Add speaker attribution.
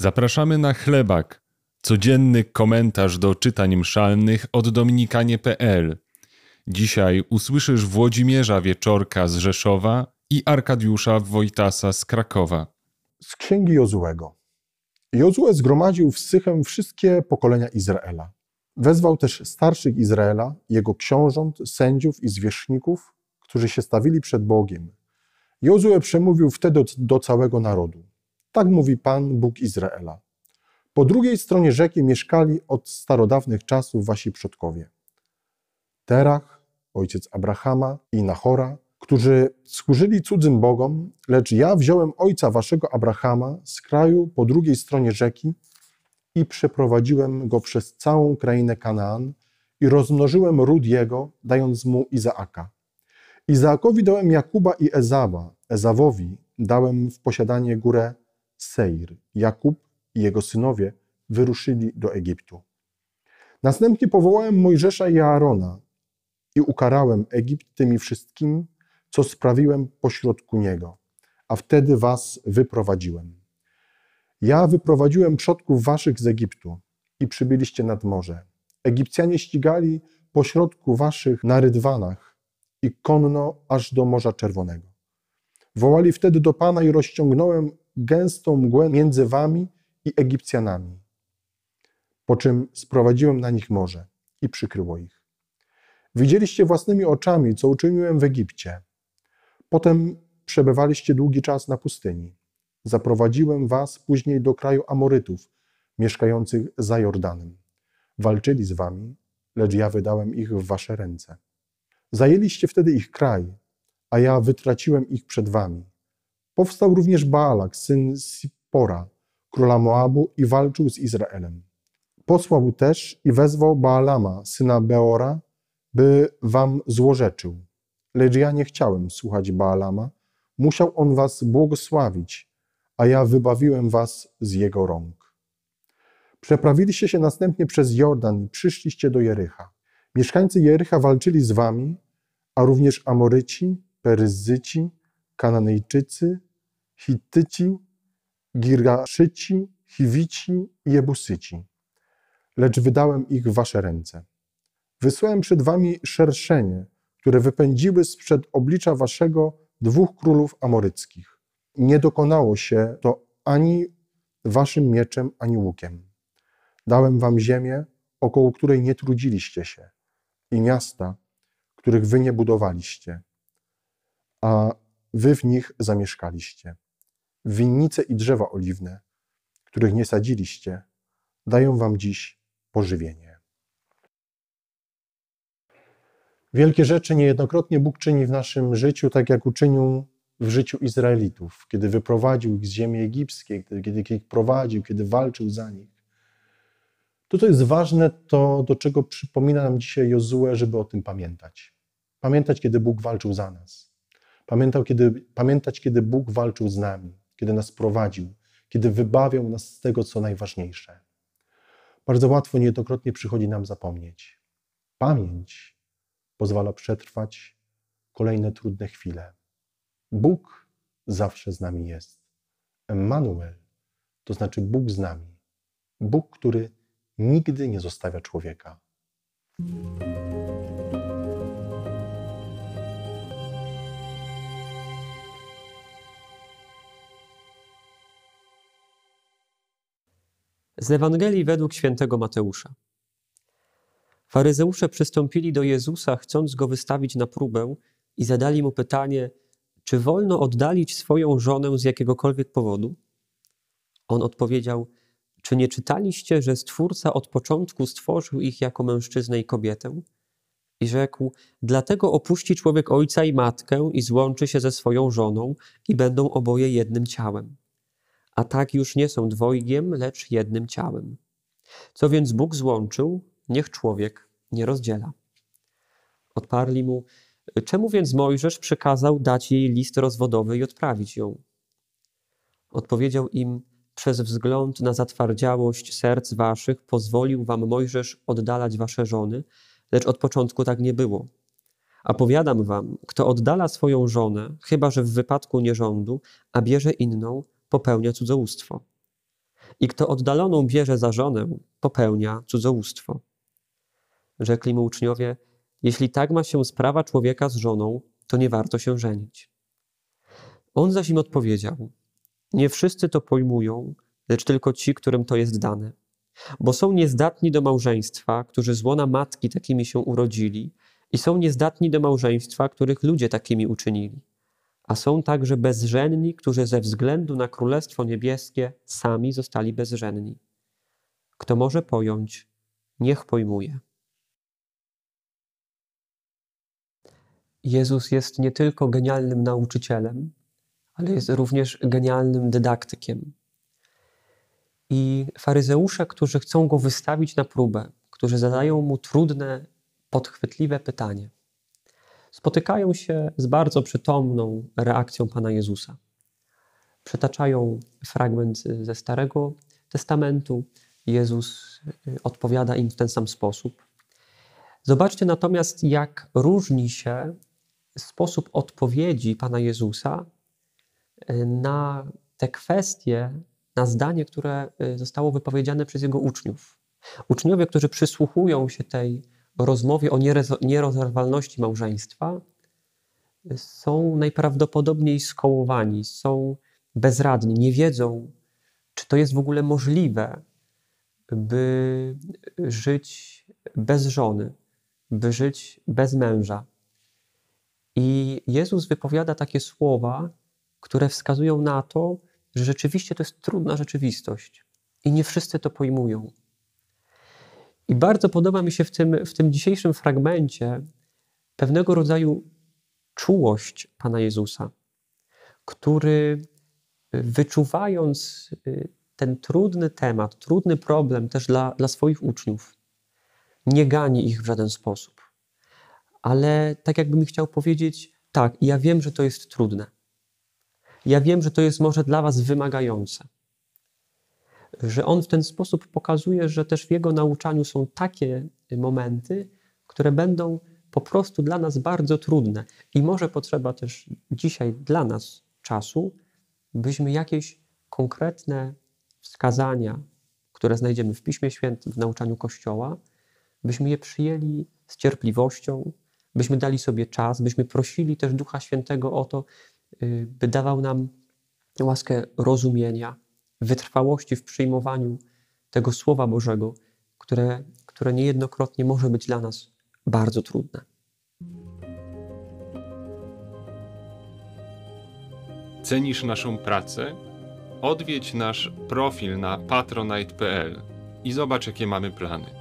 Speaker 1: Zapraszamy na chlebak, codzienny komentarz do czytań mszalnych od dominikanie.pl. Dzisiaj usłyszysz Włodzimierza Wieczorka z Rzeszowa i Arkadiusza Wojtasa z Krakowa.
Speaker 2: Z księgi Jozułego. Jozue zgromadził w Sychem wszystkie pokolenia Izraela. Wezwał też starszych Izraela, jego książąt, sędziów i zwierzchników, którzy się stawili przed Bogiem. Jozue przemówił wtedy do całego narodu. Tak mówi Pan, Bóg Izraela. Po drugiej stronie rzeki mieszkali od starodawnych czasów wasi przodkowie. Terach, ojciec Abrahama i Nahora, którzy służyli cudzym bogom, lecz ja wziąłem ojca waszego Abrahama z kraju po drugiej stronie rzeki i przeprowadziłem go przez całą krainę Kanaan i rozmnożyłem ród jego, dając mu Izaaka. Izaakowi dałem Jakuba i Ezawa, Ezawowi dałem w posiadanie górę Seir. Jakub i jego synowie wyruszyli do Egiptu. Następnie powołałem Mojżesza i Aarona i ukarałem Egipt tymi wszystkimi, co sprawiłem pośrodku niego, a wtedy was wyprowadziłem. Ja wyprowadziłem przodków waszych z Egiptu i przybyliście nad morze. Egipcjanie ścigali pośrodku waszych na rydwanach i konno aż do Morza Czerwonego. Wołali wtedy do Pana i rozciągnąłem gęstą mgłę między wami i Egipcjanami. Po czym sprowadziłem na nich morze i przykryło ich. Widzieliście własnymi oczami, co uczyniłem w Egipcie. Potem przebywaliście długi czas na pustyni. Zaprowadziłem was później do kraju Amorytów, mieszkających za Jordanem. Walczyli z wami, lecz ja wydałem ich w wasze ręce. Zajęliście wtedy ich kraj, a ja wytraciłem ich przed wami. Powstał również Baalak, syn Sipora, króla Moabu i walczył z Izraelem. Posłał też i wezwał Baalama, syna Beora, by wam złorzeczył. Lecz ja nie chciałem słuchać Baalama. Musiał on was błogosławić, a ja wybawiłem was z jego rąk. Przeprawiliście się następnie przez Jordan i przyszliście do Jericha. Mieszkańcy Jericha walczyli z wami, a również Amoryci, Peryzyci, Kananejczycy, Hittyci, Girgaszyci, Chiwici i Jebusyci. Lecz wydałem ich w wasze ręce. Wysłałem przed wami szerszenie, które wypędziły sprzed oblicza waszego dwóch królów amoryckich. Nie dokonało się to ani waszym mieczem, ani łukiem. Dałem wam ziemię, około której nie trudziliście się, i miasta, których wy nie budowaliście, a wy w nich zamieszkaliście. Winnice i drzewa oliwne, których nie sadziliście, dają wam dziś pożywienie. Wielkie rzeczy niejednokrotnie Bóg czyni w naszym życiu, tak jak uczynił w życiu Izraelitów, kiedy wyprowadził ich z ziemi egipskiej, kiedy ich prowadził, kiedy walczył za nich. To, co jest ważne, to do czego przypomina nam dzisiaj Jozue, żeby o tym pamiętać. Pamiętać, kiedy Bóg walczył za nas. Pamiętał, kiedy, pamiętać, kiedy Bóg walczył z nami, kiedy nas prowadził, kiedy wybawiał nas z tego, co najważniejsze. Bardzo łatwo niejednokrotnie przychodzi nam zapomnieć. Pamięć pozwala przetrwać kolejne trudne chwile. Bóg zawsze z nami jest. Emmanuel to znaczy Bóg z nami. Bóg, który nigdy nie zostawia człowieka.
Speaker 3: Z Ewangelii według świętego Mateusza. Faryzeusze przystąpili do Jezusa, chcąc go wystawić na próbę, i zadali mu pytanie: Czy wolno oddalić swoją żonę z jakiegokolwiek powodu? On odpowiedział: Czy nie czytaliście, że Stwórca od początku stworzył ich jako mężczyznę i kobietę? I rzekł: Dlatego opuści człowiek ojca i matkę i złączy się ze swoją żoną, i będą oboje jednym ciałem. A tak już nie są dwojgiem, lecz jednym ciałem. Co więc Bóg złączył, niech człowiek nie rozdziela. Odparli mu, czemu więc Mojżesz przekazał dać jej list rozwodowy i odprawić ją? Odpowiedział im, przez wzgląd na zatwardziałość serc waszych pozwolił wam Mojżesz oddalać wasze żony, lecz od początku tak nie było. A powiadam wam, kto oddala swoją żonę, chyba że w wypadku nierządu, a bierze inną, popełnia cudzołóstwo. I kto oddaloną bierze za żonę, popełnia cudzołóstwo. Rzekli mu uczniowie, jeśli tak ma się sprawa człowieka z żoną, to nie warto się żenić. On zaś im odpowiedział, nie wszyscy to pojmują, lecz tylko ci, którym to jest dane. Bo są niezdatni do małżeństwa, którzy z łona matki takimi się urodzili, i są niezdatni do małżeństwa, których ludzie takimi uczynili. A są także bezżenni, którzy ze względu na Królestwo Niebieskie sami zostali bezżenni. Kto może pojąć, niech pojmuje. Jezus jest nie tylko genialnym nauczycielem, ale jest również genialnym dydaktykiem. I faryzeusze, którzy chcą go wystawić na próbę, którzy zadają mu trudne, podchwytliwe pytanie, spotykają się z bardzo przytomną reakcją Pana Jezusa. Przytaczają fragment ze Starego Testamentu. Jezus y, odpowiada im w ten sam sposób. Zobaczcie natomiast, jak różni się sposób odpowiedzi Pana Jezusa y, na te kwestie, na zdanie, które y, zostało wypowiedziane przez Jego uczniów. Uczniowie, którzy przysłuchują się tej rozmowie o nierozerwalności małżeństwa, są najprawdopodobniej skołowani, są bezradni, nie wiedzą, czy to jest w ogóle możliwe, by żyć bez żony, by żyć bez męża. I Jezus wypowiada takie słowa, które wskazują na to, że rzeczywiście to jest trudna rzeczywistość i nie wszyscy to pojmują. I bardzo podoba mi się w tym, w tym dzisiejszym fragmencie pewnego rodzaju czułość Pana Jezusa, który wyczuwając y, ten trudny temat, trudny problem też dla, dla swoich uczniów, nie gani ich w żaden sposób. Ale tak jakbym chciał powiedzieć, tak, ja wiem, że to jest trudne. Ja wiem, że to jest może dla Was wymagające. Że On w ten sposób pokazuje, że też w Jego nauczaniu są takie momenty, które będą po prostu dla nas bardzo trudne. I może potrzeba też dzisiaj dla nas czasu, byśmy jakieś konkretne wskazania, które znajdziemy w Piśmie Świętym, w nauczaniu Kościoła, byśmy je przyjęli z cierpliwością, byśmy dali sobie czas, byśmy prosili też Ducha Świętego o to, y, by dawał nam łaskę rozumienia, wytrwałości w przyjmowaniu tego Słowa Bożego, które, które niejednokrotnie może być dla nas bardzo trudne.
Speaker 1: Cenisz naszą pracę? Odwiedź nasz profil na patronite.pl i zobacz, jakie mamy plany.